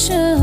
身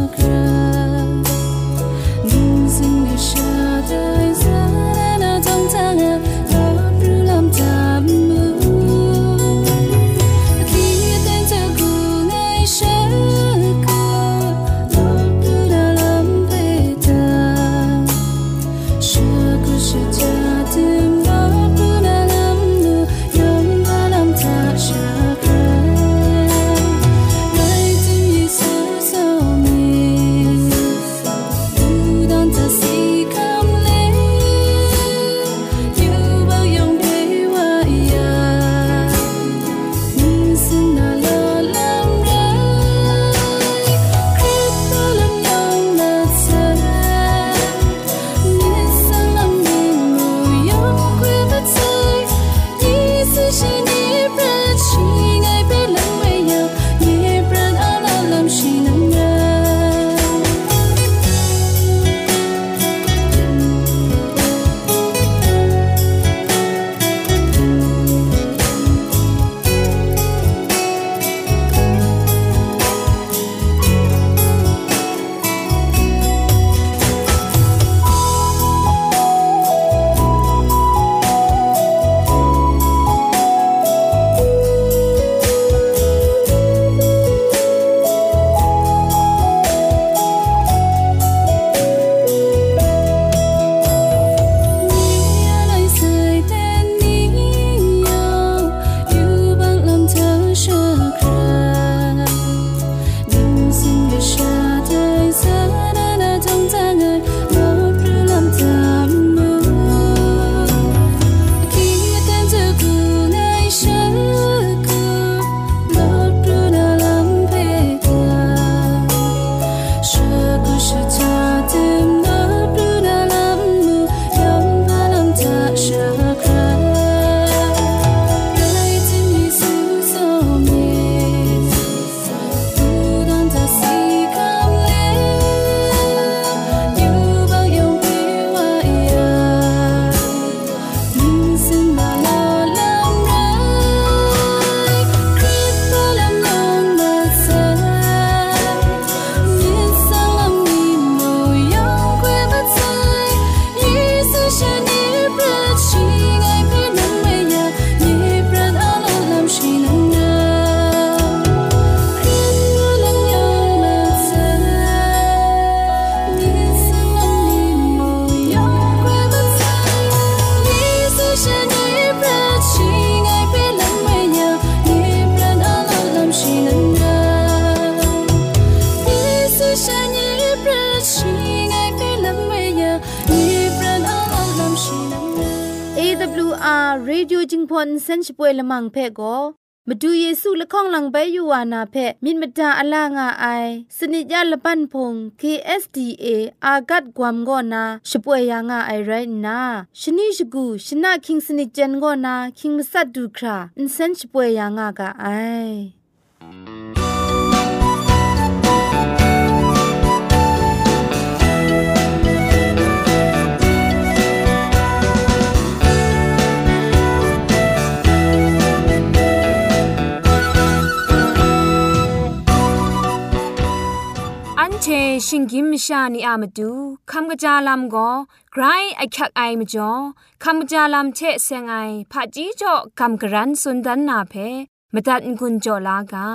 พนเซนช่วยละมังเพ่ก็มาดูเยซูละข้องหลังใบยูวานาเพ่มินมดาอลางาไอสนิยาละปันพง KSDA อากัดกวมก็นาช่วยยังาไอไรนาชนิชกูชนะคิงสนิจันก็นาคิงมัสัดดูคราอินเซนช่วยยังากาไอ ชชิงกิมชานีอามาดูคำกระจาลำก็ไกรไอคักไอมาจ่อคำกระจาลำเชเซงไอผาจีจ่อคำกระรันสุนดันนาเพมาตัดกุญจ่อลากา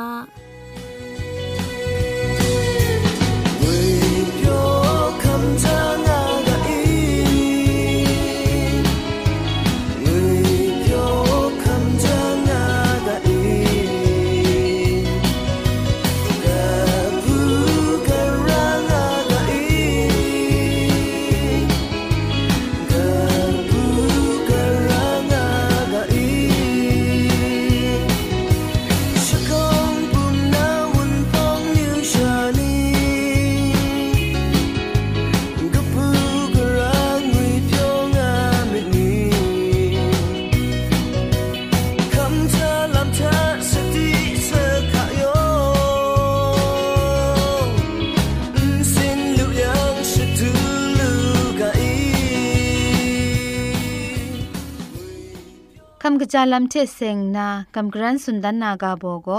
คำกระจาลำเทเซงนาคำกรันสุนดันนากาโบโก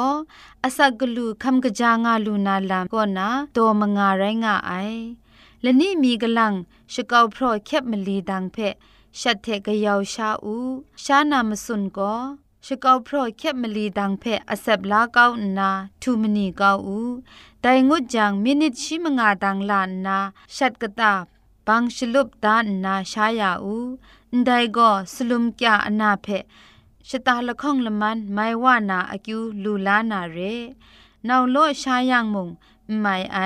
อาศักกลูคำกระจางาลูนาลามก็นาโตมงาไรงาไอและนี่มีกลังชกาวพรอแคบมลีดังเพชัดเทกยาวชาอูชานามสุนก็ชกาวพรอแคบมลีดังเพอเซบลาเกานาทูมนีเกาอูไดงุดจังมินิตชิมงาดังลานนาชัดกตาบังชลุบดานนาชายาอู ไดก็สลุมกะอนาเพชะตาละข้องละมันไม่ว่านาอกิวลูลานาเรนาวโลชายังมุงไม่ไอ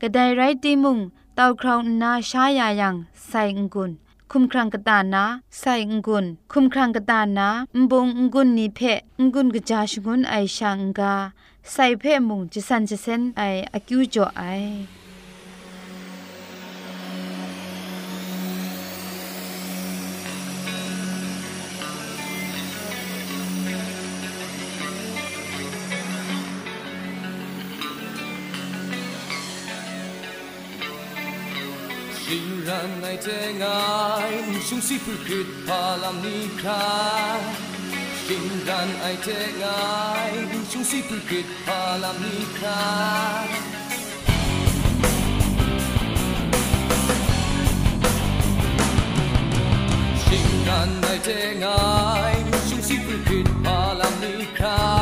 กระไดไรตีมุงเต้าคราวนาชายายังใส่กุนคุมครังกตานาใส่กุนคุมครังกตานาอุบงกุนนิเพกุนกจาชกุนไอชังกาใส่เพมุงจะสันจะเซนไออกิวจ่อไอ Kindern zum Sipelküt Palamnika. Kindern ein zum Sipelküt Palamnika. Kindern ein zum Sipelküt Palamnika.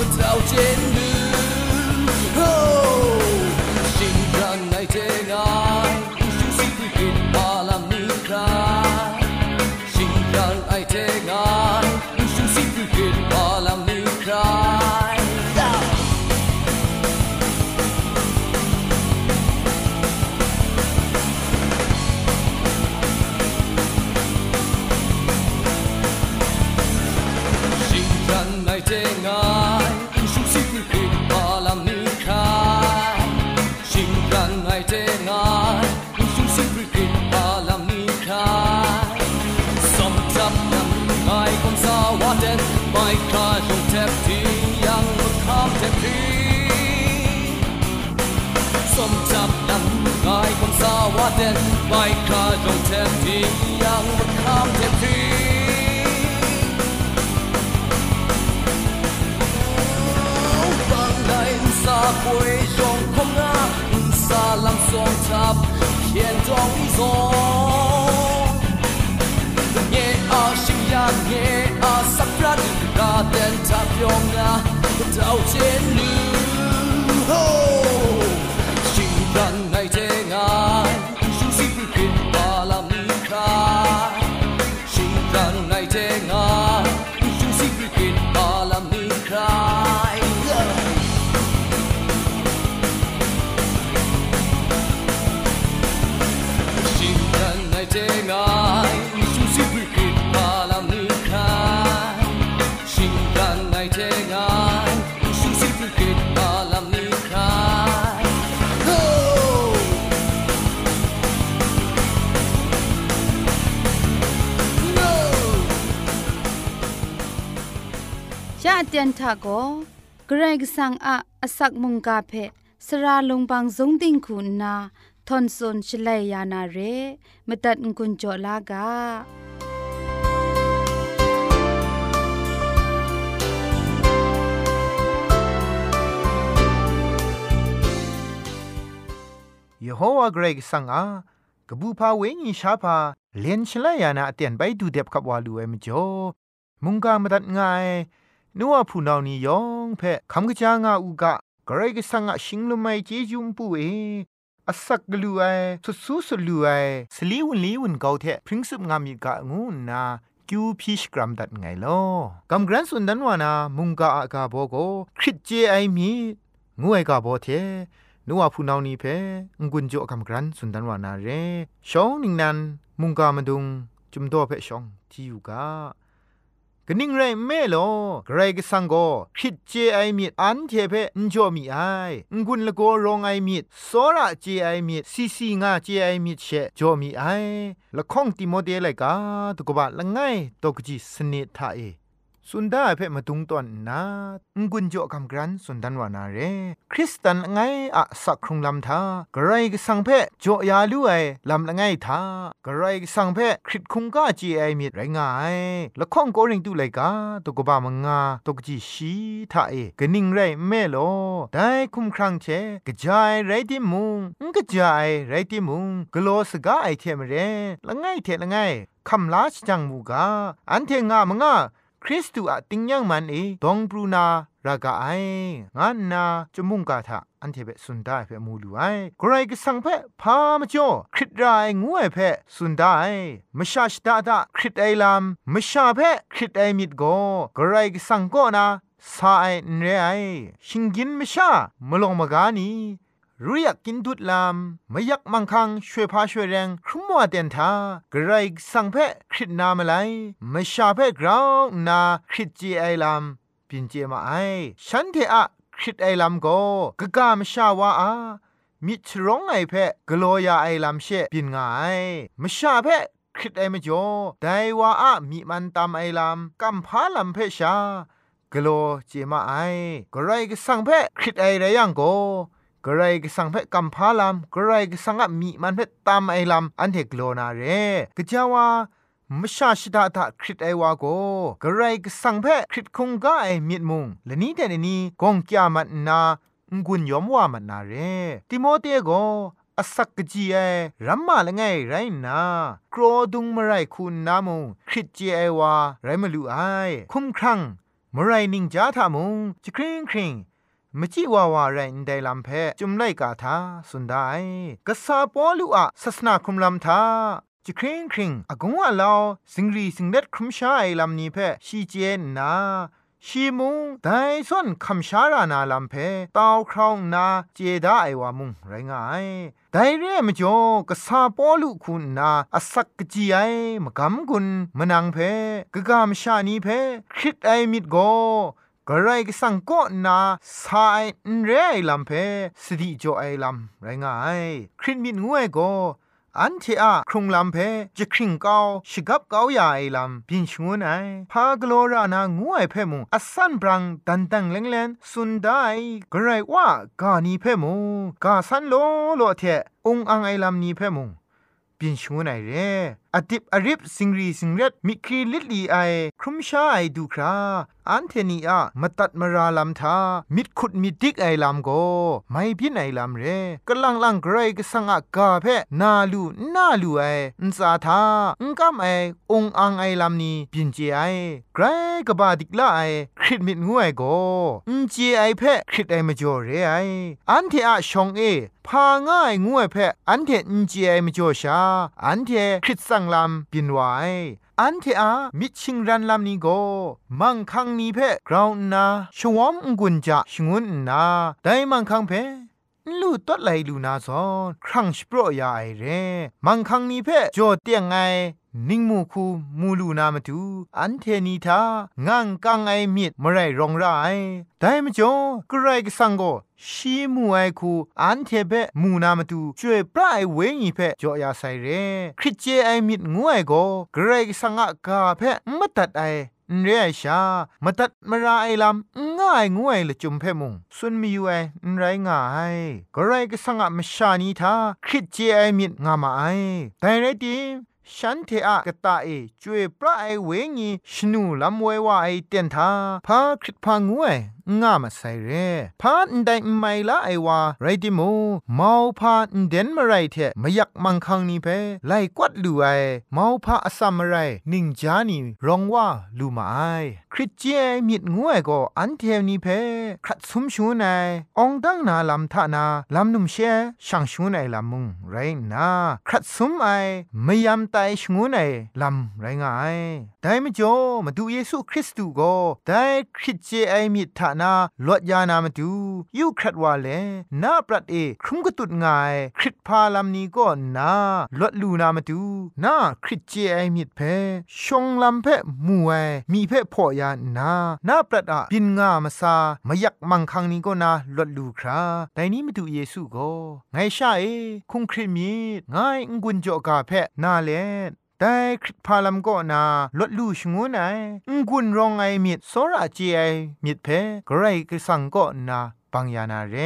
我找见。ka jong tep ti yang mo kam tep ti 撒会用空啊，撒浪送插，天中一松。耶啊心呀耶啊，撒布拉的嘎登塔用啊，到天路吼， เตียนทาโกเกรกสังอะอสักมุงกาเพสราลงบางสงติงคุณนาทอนซนชลัยยานาเรมตัดกุญจลากาเยโฮวาเกรกสังอากบูพาเวงีชาพาเลนชลัยยานาเตียนไปดูเด็บขับวาลูเอมจอมุงกามตัดง่าย นัวผู้นานียองเพ่คำกะจางอาอูกะกระไรก็สังอาชิงลมไม่เจจุมปูเออาศักลู่ไอสุสุสุลู่ไอสลีวันลีวันเกาเทะพริ้งสุบงามีกะงูนากิวพีชกรัมดัดไงลอกำกรันสุนดันวานามุงกาอากาโบโกคริตเจไอมีงูไอกาโบเทนัวผู้นานี้เพ่งุนโจกำกรันสุนดันวานาเรชองนิงนันมุงกามาดุงจุมโตเพ่ชองที่อยู่กา กนิ่งไรแม่ลอใครก็สังโกคิดเจไอมีอันเทเพนจอมีไองุนละโกรองไอมีสอระเจไอมีซีซีงาเจไอมีเชจอมีไอละข้องติโมเดเลยกาตุกบะละไงตกจีสนิทาเอ สุนดาเพ่มาตุงตอนนางุนจ่อคำกรันสุนดันวานาเรคริสตันไงอะสักครุงลำทากระไรก็สังเพ่จ่อยาลุไอลำละไงทากระไรก็สังเพ่คริตคุงก้าจีไอมีไรง่ายละข้องโกริงตุเลกาตกบามังงาตกจีชีทาเอกนิ่งไรแม่โลได้คุมครังเชกระจายไรที่มุงกระจายไรที่มุงกโลสกาไอเทมเรละไงเทละไงคำลาชจังมูกาอันเทงามงา คริสตูอะติงยังมันเอดองปรูนารากาไองานนาจมุงกาทะอันเทเปสุนได้เปมูลูไอใครก็สังเพพามจ่อคริตรายงวยเพสุนได้มชาชดาดาคริตไอลามมชาเพคริตไอมิดโกใครก็สังก็นาสาไอเรไอชิงกินมชามลงมากานี รู้อยากกินดุดลามไม่อยากมังคังช่วยพาช่วยแรงครุมัวเตียนทากระไรสังเพะคริตนามาไลไม่ชาเพะกราวนาคริตจีไอลามปินเจมาไอฉันเทอะคริตไอลามโกกะกามชาวาอามิชร้องไอเพะกลัวยาไอลามเชปินงายมชาเพะคริตไอมจ่อไดว่าอะมีมันตามไอลามกัมพาลามเพชากลัวเจมาไอกระไรกสังเพะคริตไอไรยังโก กระไรก็สังเพกัมพาลามกระไรก็สังอมีมันเพตามไอลามอันเทกโลนาเรกะจาวามชาชิดาตาคริตไอวาโกกระไรก็สังเพคริตคงกาไอมีดมุงและนี้แต่นี้กงกยามันนางุนยอมว่ามันนาเรติโมเตโกอสักกจีไอรัมมาละไงไรนาโกรดุงมไรคุณนามุงคริตเจไอวาไรมาลูไอคุ้มครังมไรนิงจาทามุงจะคริงคริง มจิวาวาไรนไดลัมเพจุมไลกาทาสุนไดกษาปอลุอะศาสนาคุมลัมทาจะคริงคริงอากงว่าลาวสิงรีสิงเด็ดครุมชาไอลัมนี้เพชีเจนนาชีมุงไดส่วนคำชารานาลัมเพตาวครองนาเจดาไอวามุงไรงายไดเร่มจ่อกษาปอลุคุณนาอสักกจีไอมกำกุนมนังเพกะกามชานีเพคริตไอมิดโก กระไรก็สังก็นาสายเรไอลำเพสติจ่อไอลำไรงายคริตมิดงวยก็อันเทอะครุงลำเพจะคริงเกาชกับเกาใหญ่ลำบินชงวนไอพากโลรานางวยเพมุงอสันบรังดันตังเลงเลนสุนได้กระไรว่ากานีเพมุงกาสันโลโลเทองอังไอลำนี้เพมุงบินชงวนไอเร่อดิบอริบสิงรีสิงเร็ดมิครีลิลีไอครุมชาไอดูคราอันเทนีอะมาตัดมาราลำทามิดขุดมิดดิกไอลำโกไม่พินไอลำเรกลังลังไกรก็สังอากาเพนาลูนาลูไออุนสาทาอุงกำไอองอังไอลำนี้พินเจไอไกรกบาดิกละไอคริดมิดงวยโกอุนเจไอเพคริดไอมาจ่อเรไออันเทอะชองเอพาง่ายงวยเพอันเทอุนเจไอมาจ่อชาอันเทคริดสังลำปินไวอันเทอามิชิงรันลำนี้โกมังคังนี้เพกราวนาชวอมกุญจะชงุนนาได้มังคังเพลูตัดไหลลูนาซอนครั้งสโปรยาไอเรมังคังนี้เพจอเตียงไง นิงมูคูมูลูนามาดูอันเทนีทางังกังไอมิดมไรรองไรได้มจ่อกระไรกสังโกชีมูไอคูอันเทเปมูนามาดูช่วยปลายเวงีเพจ่อยาไซเรคริเจไอมิดงวยโกกระไรกสังกาเพมตัดไอเรียชามาตัดมาราไอลำง่ายงวยละจุมเพมุงสุนมีอยู่ไอไรง่ายก็ไรก็สังะมชานีทาคริเจไอมิดงามาไอแต่ไรดี ฉันเทอะกะตาเอจวยพระไอเวงีชนูลำเววาไอเตียนทาพาคริตพางวย ง่ามาใส่เร่พาอันใดไม่ละไอวาไรดิโมเมาพาอันเดนมาไรเทมายักมังคังนี้เพไล่กวัดลู่ไอเมาพาอสัมมาไรนิงจานีรองว่าลู่มาไอคริตเจมิดงวยก็อันเทวนี้เพครัดสมชูนายองดังนาลำทานาลำนุ่มเชช่างชูนายลำมุงไรนาครัดสมไอไม่ยำไตชงูนายลำไรงายได้ไม่จ่อมาดูเยซูคริสต์ตูก็ได้คริสเจไอมิทานาลดยานามาดูยูครัดว่าเลนาปรัดเอครุมกตุดงายคริสพาลัมนี้ก็นาลดลูนามาดูนาคริสเจไอมิเพชงลำเพมวยมีเพพอยานานาปรัดอะบินงามาซามายักมังคังนี้ก็นาลดลูคราแต่นี้มาดูเยซูก็ไงชาเอคุงคริมีไงงุนจอกาเพนาเล แต่คริสพาลัมก็นาลดลู่ชงูไนงุนรองไอมิดโซราเจไอมิดเพกไรกสังก็นา ปังยานาเร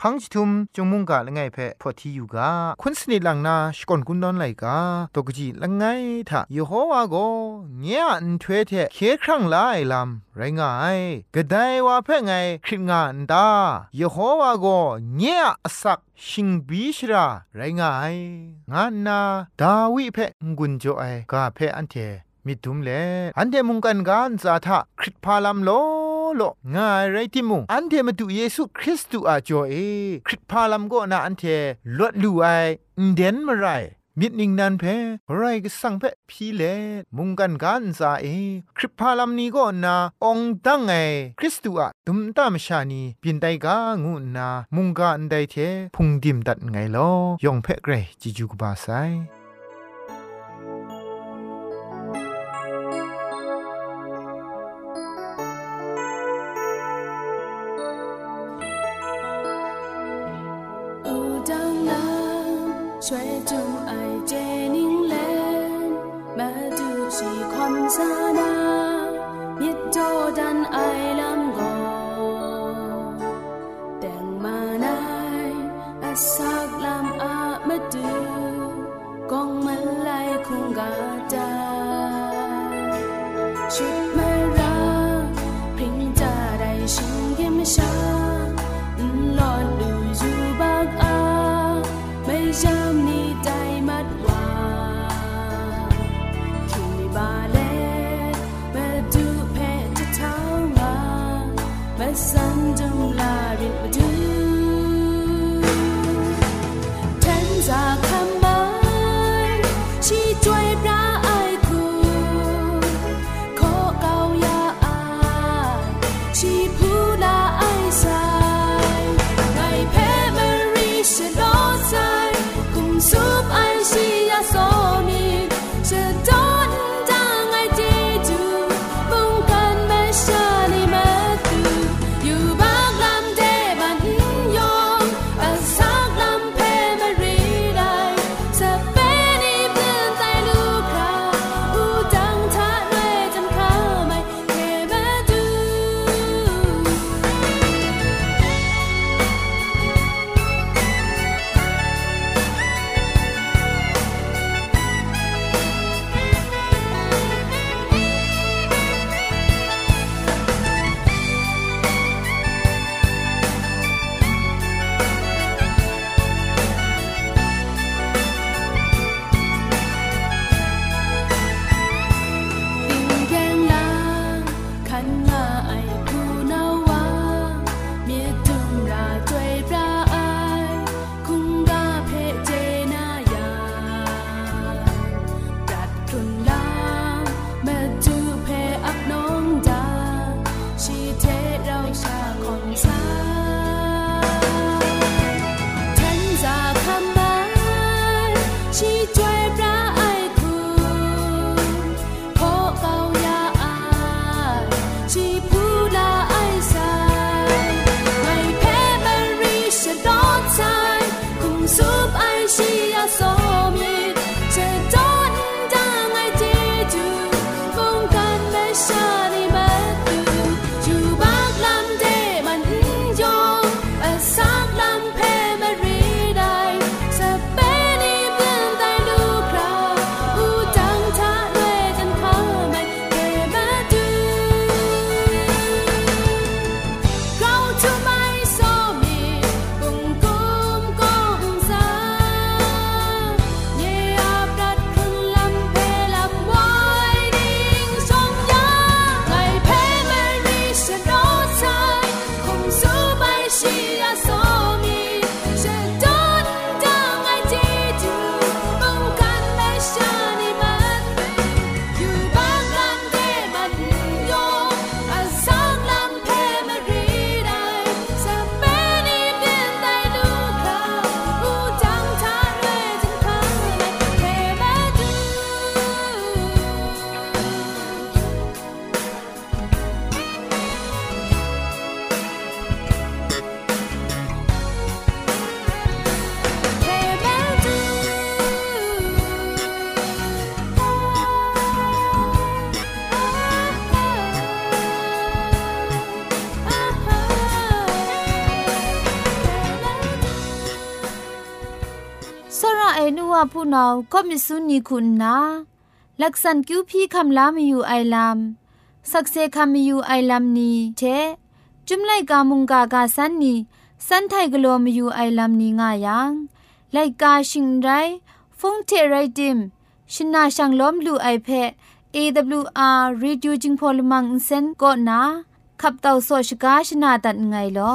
พังจิทุมจงมุงกะละไงเพพอที่อยู่กาคุณสนิทลังนาสกอนกุนดอนไลกาตกจีละไงทะยโฮวาโกเงียอันทเวเทเคครั้งลายลำไรงายกะไดว่าเพ่ไงคริงานดายโฮวาโกเงียอสักชิงบีชราไรงายงานนาดาวิเพ่งุนโจไอกาเพ่อันเทมิดุมเลอันเดมุงกันกานซาทะคริตพาลัมโล โลงายไรติมุงอันเทมาดูเยซูคริสต์อาจอเอคริตพาลัมก็นาอันเทลดลูไอเดนมาไรมิดนิงนันเพไรก็สังเพพีเลมุงกันกันซาเอคริปพาลัมนี้ก็นาองตั้งไงคริสตูอะดุมตามชานีปินไตกางูนา มุงกันไดเทพุงดิมดัดไงลอยองเพเกรจิจูกบาไซ 蓝，水中爱借凝练，马杜西宽沙那， ไอนัวผู้นาก็มิสุนีคุณนาลักษณคิวพี่คำลามีอยู่ไอลามสักเซคำมีอยู่ไอลามนี้เทจุมไลกามุงกากาสันนีสันไทกลัวมีอยู่ไอลามนี้ง่ายังไลกาชิงไรฟงเทไรดิมชินาชังล้อมลูไอเพ AWR Reducing Polymer Insen ก็นาขับเต่าโซชกาชนาตัดไงลอ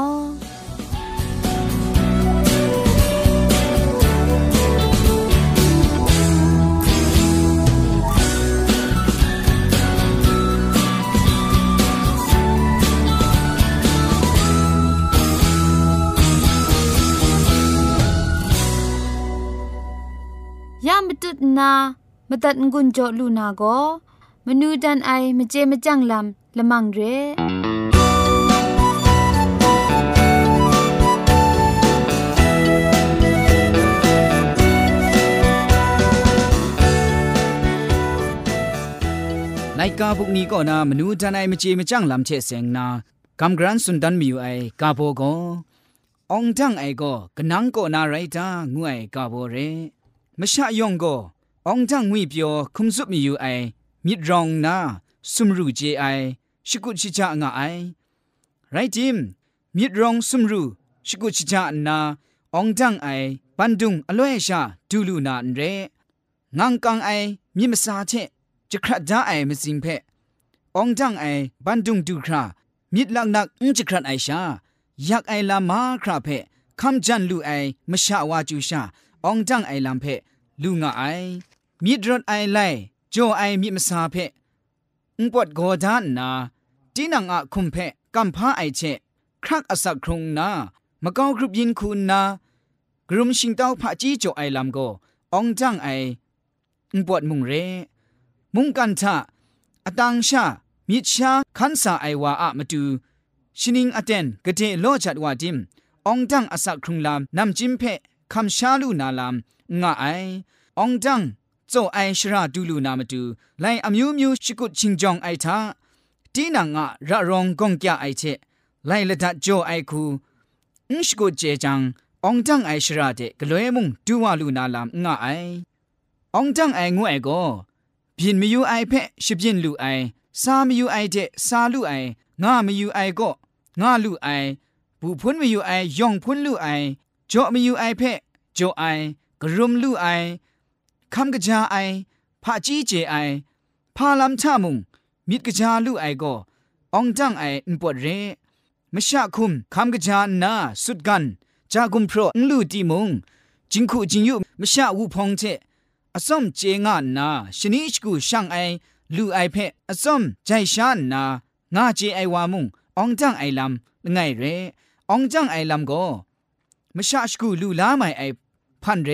นามตัดงุนจอลูนาโกมนูดันไอมเจมจังลำละมังเรไลกาบุกนี้ก็นามนูดันไอมเจมจังลำเชเซงนากำกรันสุนดันมีอยู่ไอกาโบโกองจังไอก็กนังก็นาไรตางวยกาโบเรมชะยองก็ องจังงวยเปียวคุมสุมีอยู่ไอมิดรองนาสุมรูเจไอชิกุชิจางาไอไรจิมมิดรองสุมรูชิกุชิจานาองจังไอปันดุงอล่วยชาดูลูนาเรงังกังไอมิมสาเชจะคราดาไอมสิงเพองจังไอปันดุงดูครามิดลักนักอุจคราดไอชาอยากไอลามาคราเพคำจันลูไอมชาวาจูชาองจังไอลำเพลูงาไอ มิดรถไอไลจอไอมิมสาเพอุปดโกดานนาตีนังอะคุมเพกัมพาไอเชครักอสักครุงนามะกอกรุบยินคุณนากรุมชิงเต้าพะจีจ่อไอลำโกองจังไออุปดมุงเร มุงกันทะอตังชามิชาคันสาไอวาอะมาดูชินิงอเตนกะเทโลจัดวาดิมองจังอสักครุงลำนำจิมเพคำชาลูนาลำงะไอองจัง စုံအိုင်ရှရာဒူလူနာမတူလိုင်အမျိုးမျိုးရှိကုချင်းကြောင့်အိုက်သာတီနာငါရရောင်ဂုံကြအိုက်ချက်လိုင်လက်တကြိုအိုက်ခုအင်းရှိကုကျေချံအောင်တန်းအိုင်ရှရာတဲ့ဂလွဲမုံဒူဝလူနာလာငါအိုင်အောင်တန်းအိုင်ငွဲ့ကိုပြင်မယူအိုင်ဖက်ရှပြင်းလူအိုင်စာမယူအိုင်တဲ့စာလူအိုင်ငါမယူအိုင်ကော့ငါလူအိုင်ဘူဖွန်းမယူအိုင်ယောင်ဖွန်းလူအိုင်ကြော့မယူအိုင်ဖက်ကြော့အိုင်ဂရုမလူအိုင် คำกะจาไอพะจีเจไอพาลัมชะมุงมิดกะจาลูไอโกองจังไออุปวดเรมชะคุมคำกะจานาสุดกันจากุมโพรนลูตีมุงจิงคูจิงยุมชะวูพองเจอสมเจงานาชนิชกูช่างไอลูไอเพออสมใจชานนางาเจไอวามุงองจังไอลำไงเรองจังไอลำโกมชะชกูลูลาไม่ไอพันเร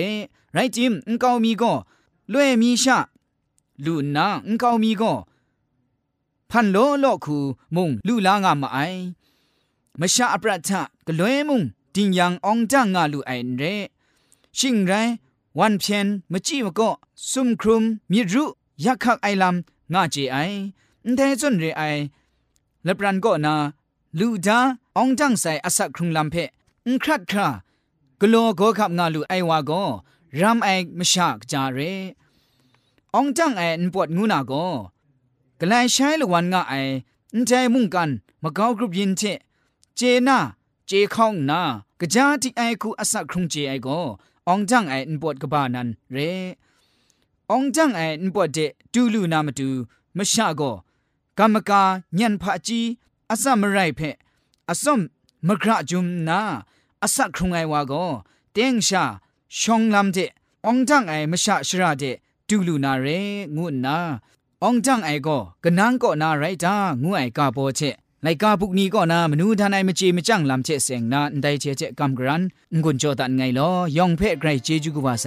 ไรจิมอุ้งเกามีก็ล้วยมีชาลูนาอุ้งเกามีก็พันโลโลคูมุงลูลางามาไอมชาอปรัชะก็ล้วยมุงติงยังองจ้างงาลูไอเรชิงไรวันเพียนมจีวก็ซุมครุมมีรุยากขักไอลำงาเจไอแต่จนเรไอและปรันก็นาลูดาองจังใส่อสักครุงลำเพอครัดคราก็ลัวก็ขับงาลูไอวาก็ รำไอมชากจาเรองจังไออนปวดงูนาโกกลายใช้ละวันงาไออนใจมุ่งกันมะกากรุบยินเทเจนาเจข้องนากะจาติไอคูอสักครุงเจไอโกองจังไออนปวดกบานันเรองจังไออนปวดเดดูลูนามาดูมชาโกกรรมกาญันพะจีอสัมไรเพอสมมกระจุมนาอสักครุงไอวาโกเตงชา ชองลำเจองจังไอมชาชราเดดูลูนาเรงูนนาองจังไอก็กะนังก็นาไรจางูไอกาโปเชไลกาบุกนีก็นามนูทานายมจีมจังลำเจเสียงนาไดเชเจกัมกรันงุนโจตันไงลอยองเพ่ไกรเจจูกุบาไซ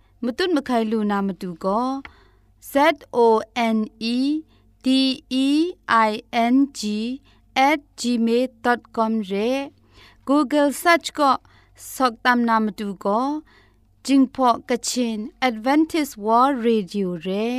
มตุนมะไคลูนามตุก็ Z O N E D E I N G at @gmail.com เร่ google search ก็ soktam nam tu ko jingpho kachin advantage world radio เร่